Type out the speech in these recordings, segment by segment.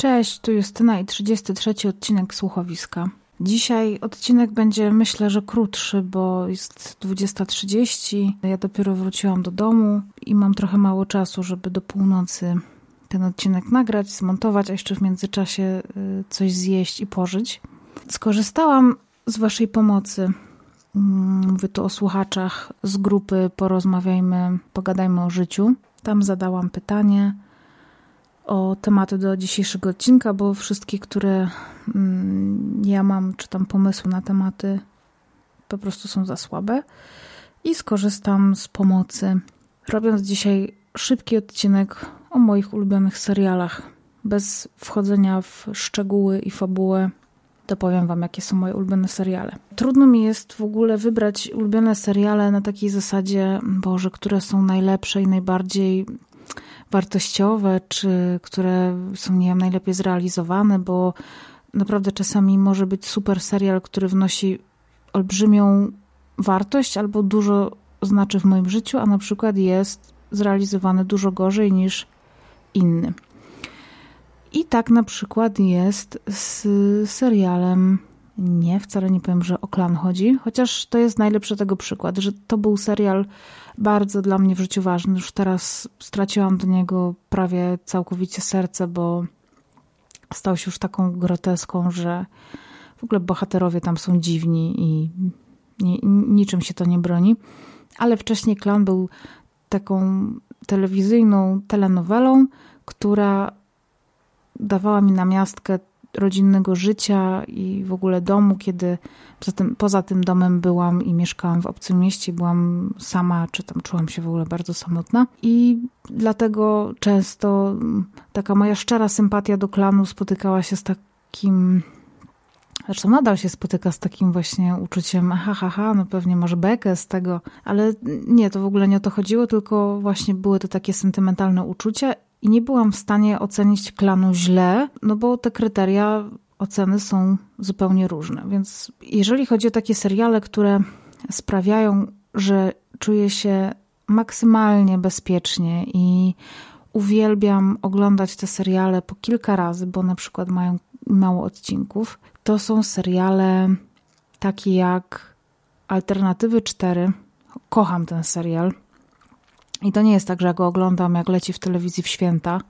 Cześć, tu Justyna i 33 odcinek Słuchowiska. Dzisiaj odcinek będzie myślę, że krótszy, bo jest 20.30. Ja dopiero wróciłam do domu i mam trochę mało czasu, żeby do północy ten odcinek nagrać, zmontować, a jeszcze w międzyczasie y, coś zjeść i pożyć. Skorzystałam z Waszej pomocy. Mm, mówię tu o słuchaczach z grupy Porozmawiajmy, Pogadajmy o życiu. Tam zadałam pytanie o tematy do dzisiejszego odcinka, bo wszystkie, które mm, ja mam, czy tam pomysły na tematy, po prostu są za słabe. I skorzystam z pomocy, robiąc dzisiaj szybki odcinek o moich ulubionych serialach. Bez wchodzenia w szczegóły i fabułę, to powiem Wam, jakie są moje ulubione seriale. Trudno mi jest w ogóle wybrać ulubione seriale na takiej zasadzie, Boże, które są najlepsze i najbardziej wartościowe, czy które są, nie wiem, najlepiej zrealizowane, bo naprawdę czasami może być super serial, który wnosi olbrzymią wartość albo dużo znaczy w moim życiu, a na przykład jest zrealizowany dużo gorzej niż inny. I tak na przykład jest z serialem nie, wcale nie powiem, że o klan chodzi, chociaż to jest najlepszy tego przykład, że to był serial bardzo dla mnie w życiu ważny. Już teraz straciłam do niego prawie całkowicie serce, bo stał się już taką groteską, że w ogóle bohaterowie tam są dziwni i niczym się to nie broni. Ale wcześniej klan był taką telewizyjną telenowelą, która dawała mi namiastkę rodzinnego życia i w ogóle domu, kiedy poza tym, poza tym domem byłam i mieszkałam w obcym mieście, byłam sama, czy tam czułam się w ogóle bardzo samotna. I dlatego często taka moja szczera sympatia do klanu spotykała się z takim Zresztą nadal się spotyka z takim właśnie uczuciem, ha, ha, ha, no pewnie masz bekę z tego, ale nie, to w ogóle nie o to chodziło, tylko właśnie były to takie sentymentalne uczucia i nie byłam w stanie ocenić klanu źle, no bo te kryteria oceny są zupełnie różne. Więc jeżeli chodzi o takie seriale, które sprawiają, że czuję się maksymalnie bezpiecznie i uwielbiam oglądać te seriale po kilka razy, bo na przykład mają mało odcinków, to są seriale takie jak Alternatywy 4. Kocham ten serial. I to nie jest tak, że ja go oglądam, jak leci w telewizji w święta.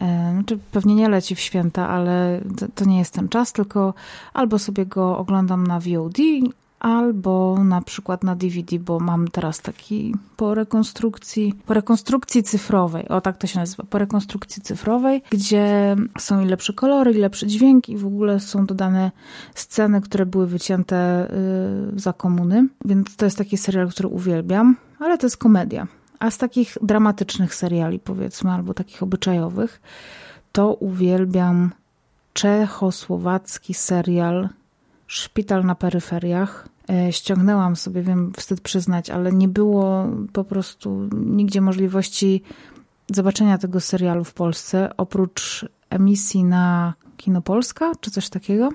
E, znaczy, pewnie nie leci w święta, ale to, to nie jest ten czas, tylko albo sobie go oglądam na VOD, albo na przykład na DVD, bo mam teraz taki po rekonstrukcji, po rekonstrukcji cyfrowej, o tak to się nazywa, po rekonstrukcji cyfrowej, gdzie są i lepsze kolory, i lepszy dźwięk i w ogóle są dodane sceny, które były wycięte yy, za komuny, więc to jest taki serial, który uwielbiam, ale to jest komedia. A z takich dramatycznych seriali, powiedzmy, albo takich obyczajowych, to uwielbiam czechosłowacki serial Szpital na peryferiach. E, ściągnęłam sobie, wiem, wstyd przyznać, ale nie było po prostu nigdzie możliwości zobaczenia tego serialu w Polsce, oprócz emisji na Kino Polska, czy coś takiego.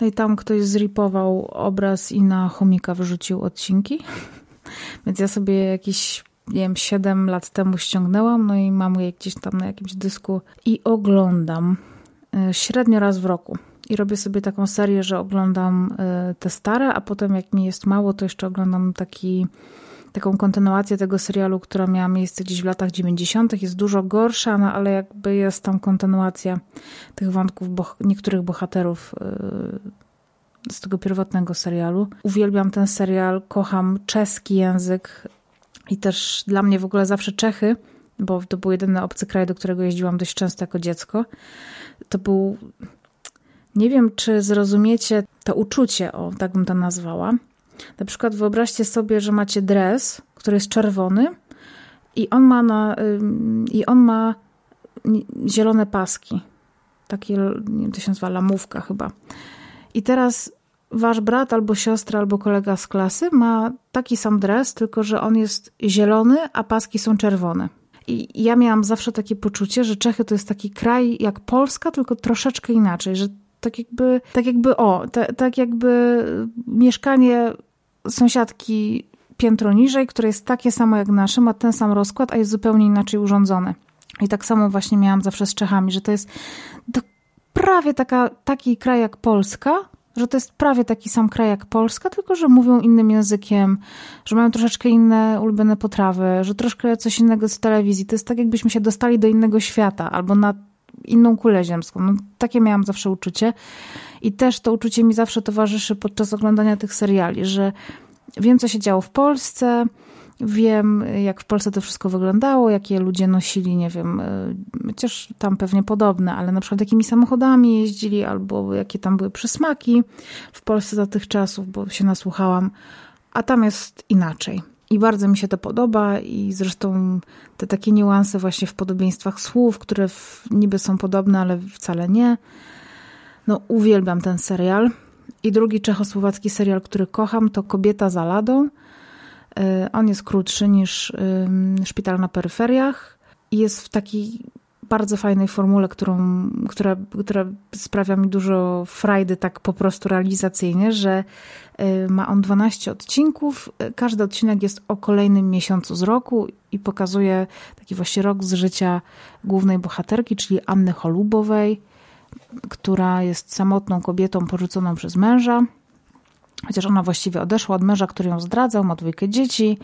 No i tam ktoś zripował obraz i na chomika wyrzucił odcinki. Więc ja sobie jakiś nie wiem, 7 lat temu ściągnęłam, no i mam je gdzieś tam na jakimś dysku i oglądam e, średnio raz w roku. I robię sobie taką serię, że oglądam e, te stare, a potem jak mi jest mało, to jeszcze oglądam taki, taką kontynuację tego serialu, która miała miejsce gdzieś w latach 90. Jest dużo gorsza, no ale jakby jest tam kontynuacja tych wątków boh niektórych bohaterów e, z tego pierwotnego serialu. Uwielbiam ten serial, kocham czeski język, i też dla mnie w ogóle zawsze Czechy, bo to był jedyny obcy kraj, do którego jeździłam dość często jako dziecko, to był. Nie wiem, czy zrozumiecie to uczucie, o tak bym to nazwała. Na przykład wyobraźcie sobie, że macie dres, który jest czerwony i on ma, na, i on ma zielone paski. Takie, nie wiem, to się nazywa lamówka chyba. I teraz wasz brat albo siostra albo kolega z klasy ma taki sam dres, tylko że on jest zielony, a paski są czerwone. I ja miałam zawsze takie poczucie, że Czechy to jest taki kraj jak Polska, tylko troszeczkę inaczej, że tak jakby, tak jakby o, tak jakby mieszkanie sąsiadki piętro niżej, które jest takie samo jak nasze, ma ten sam rozkład, a jest zupełnie inaczej urządzone. I tak samo właśnie miałam zawsze z Czechami, że to jest prawie taka, taki kraj jak Polska, że to jest prawie taki sam kraj jak Polska, tylko że mówią innym językiem, że mają troszeczkę inne ulubione potrawy, że troszkę coś innego z telewizji. To jest tak, jakbyśmy się dostali do innego świata albo na inną kulę ziemską. No, takie miałam zawsze uczucie. I też to uczucie mi zawsze towarzyszy podczas oglądania tych seriali, że wiem, co się działo w Polsce, Wiem, jak w Polsce to wszystko wyglądało, jakie ludzie nosili, nie wiem, e, chociaż tam pewnie podobne, ale na przykład jakimi samochodami jeździli, albo jakie tam były przysmaki w Polsce za tych czasów, bo się nasłuchałam, a tam jest inaczej. I bardzo mi się to podoba i zresztą te takie niuanse właśnie w podobieństwach słów, które niby są podobne, ale wcale nie. No uwielbiam ten serial. I drugi czechosłowacki serial, który kocham, to Kobieta za ladą. Y, on jest krótszy niż Szpital na peryferiach i jest w takiej bardzo fajnej formule, którą, która, która sprawia mi dużo frajdy tak po prostu realizacyjnie, że y, ma on 12 odcinków. Każdy odcinek jest o kolejnym miesiącu z roku i pokazuje taki właśnie rok z życia głównej bohaterki, czyli Anny Cholubowej, która jest samotną kobietą porzuconą przez męża Chociaż ona właściwie odeszła od męża, który ją zdradzał, ma dwójkę dzieci.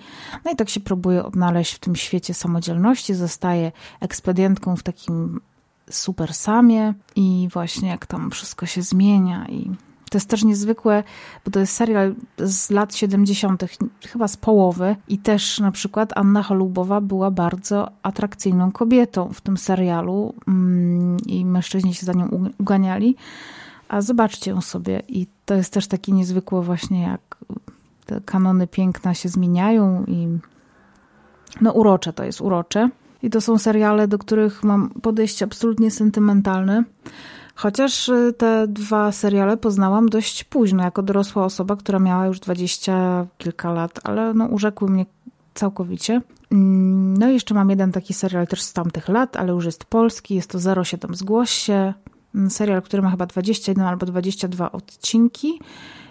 No i tak się próbuje odnaleźć w tym świecie samodzielności. Zostaje ekspedientką w takim super samie i właśnie jak tam wszystko się zmienia i to jest też niezwykłe, bo to jest serial z lat 70., chyba z połowy, i też na przykład Anna Cholubowa była bardzo atrakcyjną kobietą w tym serialu mm, i mężczyźni się za nią uganiali. A zobaczcie ją sobie i to jest też takie niezwykłe właśnie jak te kanony piękna się zmieniają i no urocze to jest, urocze. I to są seriale, do których mam podejście absolutnie sentymentalne. Chociaż y, te dwa seriale poznałam dość późno, jako dorosła osoba, która miała już dwadzieścia kilka lat, ale no urzekły mnie całkowicie. Mm, no i jeszcze mam jeden taki serial też z tamtych lat, ale już jest polski, jest to 07 Zgłoś się. Mm, serial, który ma chyba 21 albo 22 odcinki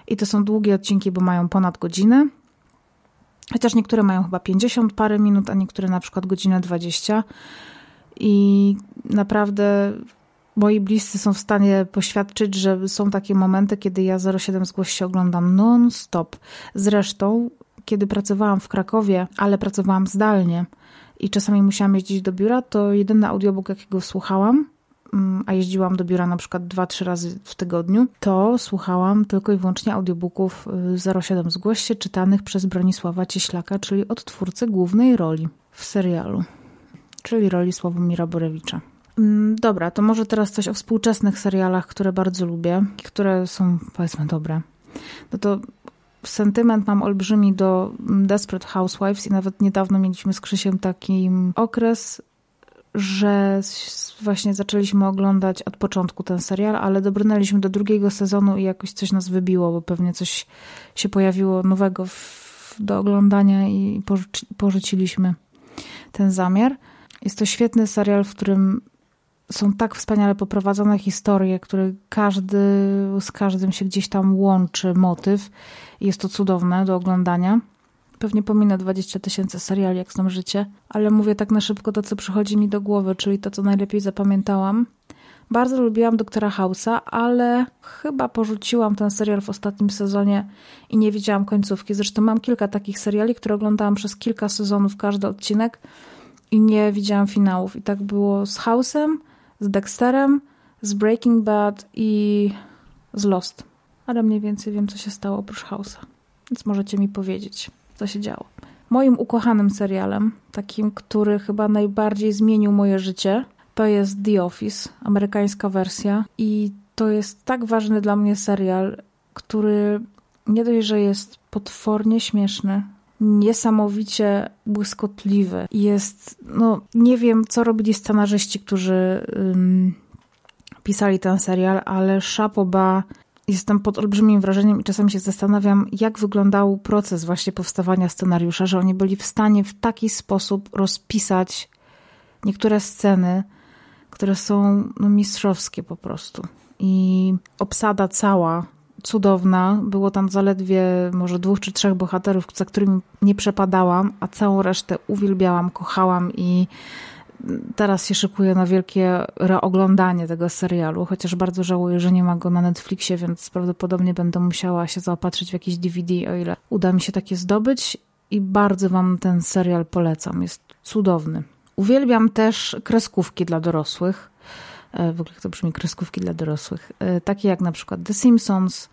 i to są długie odcinki, bo mają ponad godzinę. Chociaż niektóre mają chyba 50 parę minut, a niektóre na przykład godzinę 20. I naprawdę moi bliscy są w stanie poświadczyć, że są takie momenty, kiedy ja 07 zgłoś się oglądam non-stop. Zresztą, kiedy pracowałam w Krakowie, ale pracowałam zdalnie i czasami musiałam jeździć do biura, to jedyny audiobook, jakiego słuchałam, a jeździłam do biura na przykład dwa, trzy razy w tygodniu, to słuchałam tylko i wyłącznie audiobooków 07 y, Zgłoś się czytanych przez Bronisława Cieślaka, czyli odtwórcę głównej roli w serialu, czyli roli Sławomira Borewicza. Mm, dobra, to może teraz coś o współczesnych serialach, które bardzo lubię, które są powiedzmy dobre. No to sentyment mam olbrzymi do Desperate Housewives i nawet niedawno mieliśmy z Krzysiem taki okres, że właśnie zaczęliśmy oglądać od początku ten serial, ale dobrnęliśmy do drugiego sezonu i jakoś coś nas wybiło, bo pewnie coś się pojawiło nowego w, do oglądania i porzuci, porzuciliśmy ten zamiar. Jest to świetny serial, w którym są tak wspaniale poprowadzone historie, które każdy z każdym się gdzieś tam łączy motyw. Jest to cudowne do oglądania. Pewnie pominę 20 tysięcy seriali, jak znam życie, ale mówię tak na szybko to, co przychodzi mi do głowy, czyli to, co najlepiej zapamiętałam. Bardzo lubiłam Doktora House'a, ale chyba porzuciłam ten serial w ostatnim sezonie i nie widziałam końcówki. Zresztą mam kilka takich seriali, które oglądałam przez kilka sezonów, każdy odcinek i nie widziałam finałów. I tak było z House'em, z Dexterem, z Breaking Bad i z Lost. Ale mniej więcej wiem, co się stało oprócz House'a. Więc możecie mi powiedzieć co się działo. Moim ukochanym serialem, takim, który chyba najbardziej zmienił moje życie, to jest The Office, amerykańska wersja. I to jest tak ważny dla mnie serial, który nie dość, że jest potwornie śmieszny, niesamowicie błyskotliwy. Jest, no, nie wiem, co robili scenarzyści, którzy um, pisali ten serial, ale Szapoba jestem pod olbrzymim wrażeniem i czasami się zastanawiam, jak wyglądał proces właśnie powstawania scenariusza, że oni byli w stanie w taki sposób rozpisać niektóre sceny, które są no, mistrzowskie po prostu. I obsada cała cudowna. Było tam zaledwie może dwóch czy trzech bohaterów, za którymi nie przepadałam, a całą resztę uwielbiałam, kochałam i teraz się szykuję na wielkie reoglądanie tego serialu, chociaż bardzo żałuję, że nie ma go na Netflixie, więc prawdopodobnie będę musiała się zaopatrzyć w jakiś DVD, o ile uda mi się takie zdobyć. I bardzo wam ten serial polecam. Jest cudowny. Uwielbiam też kreskówki dla dorosłych. E, w ogóle to brzmi kreskówki dla dorosłych. E, takie jak na przykład The Simpsons,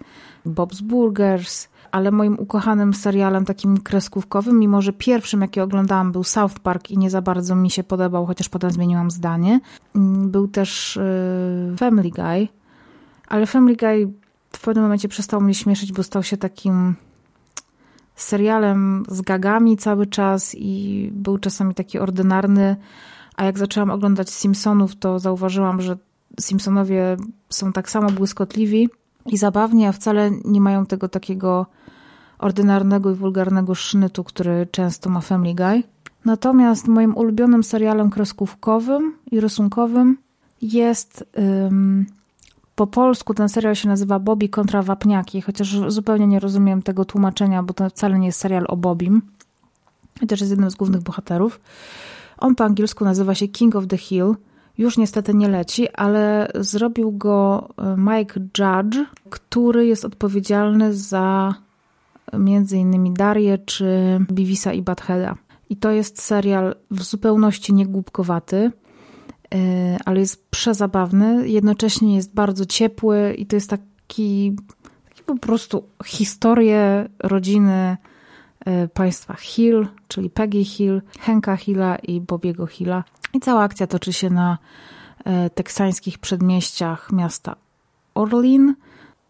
Bob's Burgers, ale moim ukochanym serialem takim kreskówkowym, mimo że pierwszym, jaki oglądałam, był South Park i nie za bardzo mi się podobał, chociaż potem zmieniłam zdanie, mm, był też e, Family Guy, ale Family Guy w pewnym momencie przestał mnie śmieszyć, bo stał się takim serialem z gagami cały czas i był czasami taki ordynarny, a jak zaczęłam oglądać Simpsonów, to zauważyłam, że Simpsonowie są tak samo błyskotliwi i zabawni, a wcale nie mają tego takiego ordynarnego i wulgarnego sznytu, który często ma Family Guy. Natomiast moim ulubionym serialem kreskówkowym i rysunkowym jest um, po polsku ten serial się nazywa Bobby kontra Wapniaki, chociaż zupełnie nie rozumiem tego tłumaczenia, bo to wcale nie jest serial o Bobim, chociaż jest jednym z głównych bohaterów. On po angielsku nazywa się King of the Hill. Już niestety nie leci, ale zrobił go e, Mike Judge, który jest odpowiedzialny za między innymi Darię czy Bivisa i Badheada. I to jest serial w zupełności niegłupkowaty, e, ale jest przezabawny, jednocześnie jest bardzo ciepły i to jest taki, taki po prostu historię rodziny E, państwa Hill, czyli Peggy Hill, Henka Hilla i Bobiego Hilla. I cała akcja toczy się na e, teksańskich przedmieściach miasta Orlin.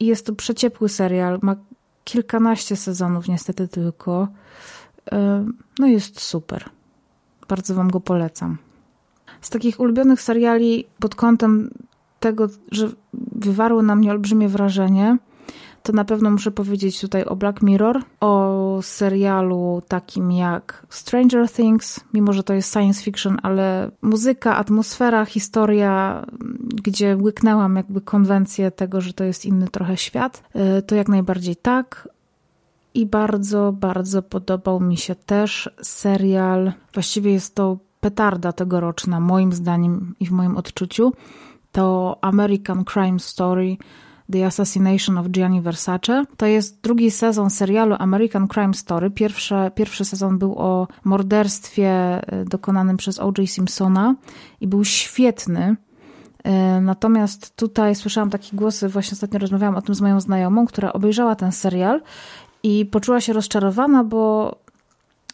I jest to przeciepły serial, ma kilkanaście sezonów niestety tylko. E, no jest super. Bardzo wam go polecam. Z takich ulubionych seriali pod kątem tego, że wywarły na mnie olbrzymie wrażenie, to na pewno muszę powiedzieć tutaj o Black Mirror, o serialu takim jak Stranger Things, mimo że to jest science fiction, ale muzyka, atmosfera, historia, gdzie łyknęłam jakby konwencję tego, że to jest inny trochę świat, y, to jak najbardziej tak. I bardzo, bardzo podobał mi się też serial, właściwie jest to petarda tegoroczna, moim zdaniem i w moim odczuciu, to American Crime Story The Assassination of Gianni Versace. To jest drugi sezon serialu American Crime Story. Pierwszy, pierwszy sezon był o morderstwie e, dokonanym przez O.J. Simpsona i był świetny. E, natomiast tutaj słyszałam takie głosy, właśnie ostatnio rozmawiałam o tym z moją znajomą, która obejrzała ten serial i poczuła się rozczarowana, bo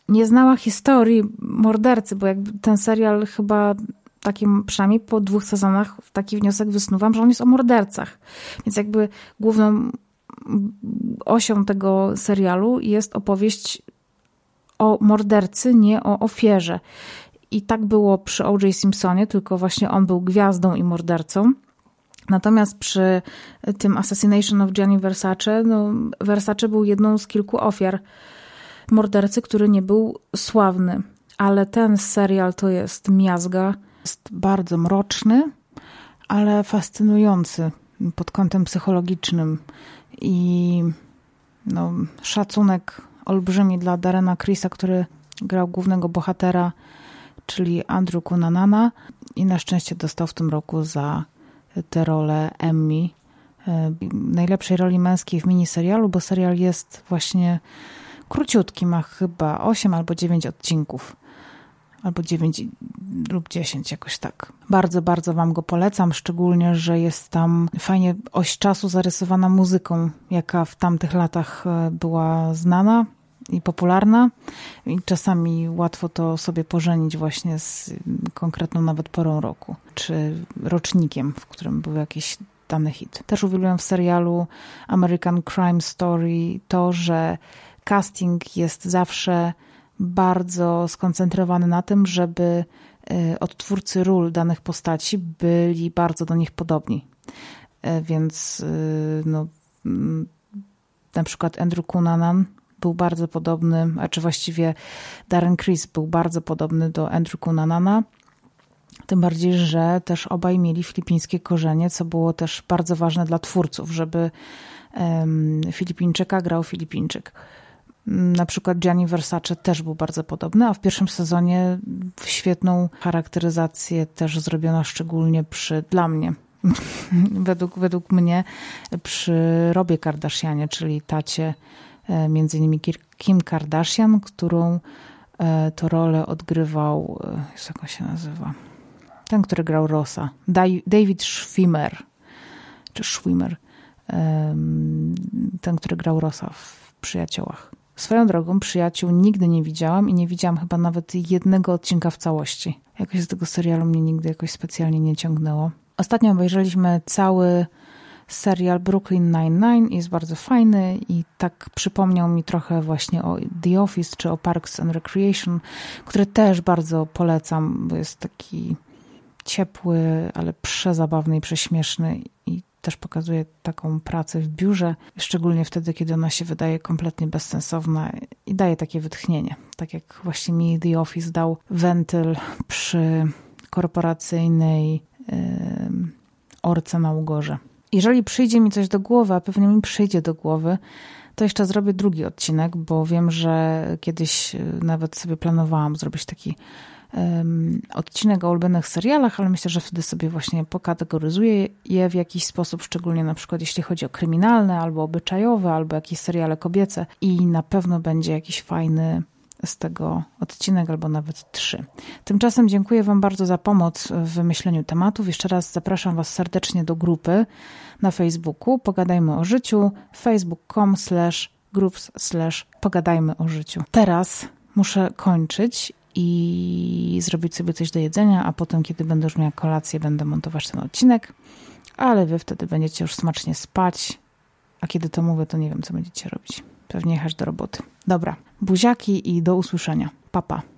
nie znała historii mordercy, bo jakby ten serial chyba takim, przynajmniej po dwóch sezonach, taki wniosek wysnuwam, że on jest o mordercach. Więc jakby główną osią tego serialu jest opowieść o mordercy, nie o ofierze. I tak było przy O.J. Simpsonie, tylko właśnie on był gwiazdą i mordercą. Natomiast przy tym Assassination of Gianni Versace, no, Versace był jedną z kilku ofiar mordercy, który nie był sławny. Ale ten serial to jest miazga jest bardzo mroczny, ale fascynujący pod kątem psychologicznym. I no, szacunek olbrzymi dla Darena Chrisa, który grał głównego bohatera, czyli Andrew Kunanana i na szczęście dostał w tym roku za tę rolę Emmy e, najlepszej roli męskiej w miniserialu, bo serial jest właśnie króciutki, ma chyba 8 albo 9 odcinków albo 9 lub 10, jakoś tak. Bardzo, bardzo Wam go polecam, szczególnie, że jest tam fajnie oś czasu zarysowana muzyką, jaka w tamtych latach e, była znana i popularna i czasami łatwo to sobie pożenić właśnie z konkretną nawet porą roku, czy rocznikiem, w którym był jakiś dany hit. Też uwielbiam w serialu American Crime Story to, że casting jest zawsze bardzo skoncentrowany na tym, żeby y, odtwórcy ról danych postaci byli bardzo do nich podobni. Y, więc y, no, mm, na przykład Andrew Cunanan był bardzo podobny, a czy właściwie Darren Criss był bardzo podobny do Andrew Cunanana. Tym bardziej, że też obaj mieli filipińskie korzenie, co było też bardzo ważne dla twórców, żeby um, Filipińczyka grał Filipińczyk. Na przykład Gianni Versace też był bardzo podobny, a w pierwszym sezonie świetną charakteryzację też zrobiono szczególnie przy, dla mnie, według, według mnie, przy Robie Kardashianie, czyli tacie e, między innymi Kim Kardashian, którą e, to rolę odgrywał, e, jak on się nazywa? Ten, który grał Rosa. David Schwimmer, czy Schwimmer. Ten, który grał Rosa w Przyjaciołach. Swoją drogą przyjaciół nigdy nie widziałam i nie widziałam chyba nawet jednego odcinka w całości. Jakoś z tego serialu mnie nigdy jakoś specjalnie nie ciągnęło. Ostatnio obejrzeliśmy cały serial Brooklyn Nine-Nine, jest bardzo fajny i tak przypomniał mi trochę właśnie o The Office czy o Parks and Recreation, który też bardzo polecam, bo jest taki ciepły, ale przezabawny i prześmieszny i też pokazuje taką pracę w biurze, szczególnie wtedy, kiedy ona się wydaje kompletnie bezsensowna i daje takie wytchnienie. Tak jak właśnie mi The Office dał wentyl przy korporacyjnej yy, orce na ugorze. Jeżeli przyjdzie mi coś do głowy, a pewnie mi przyjdzie do głowy, to jeszcze zrobię drugi odcinek, bo wiem, że kiedyś y, nawet sobie planowałam zrobić taki odcinek o ulubionych serialach, ale myślę, że wtedy sobie właśnie pokategoryzuję je w jakiś sposób, szczególnie na przykład jeśli chodzi o kryminalne, albo obyczajowe, albo jakieś seriale kobiece i na pewno będzie jakiś fajny z tego odcinek, albo nawet trzy. Tymczasem dziękuję Wam bardzo za pomoc w wymyśleniu tematów. Jeszcze raz zapraszam Was serdecznie do grupy na Facebooku Pogadajmy o życiu facebook.com slash groups slash pogadajmy o życiu. Teraz muszę kończyć i zrobić sobie coś do jedzenia, a potem, kiedy będę już miała kolację, będę montować ten odcinek, ale wy wtedy będziecie już smacznie spać, a kiedy to mówię, to nie wiem, co będziecie robić. Pewnie jechać do roboty. Dobra, buziaki i do usłyszenia. Papa. Pa.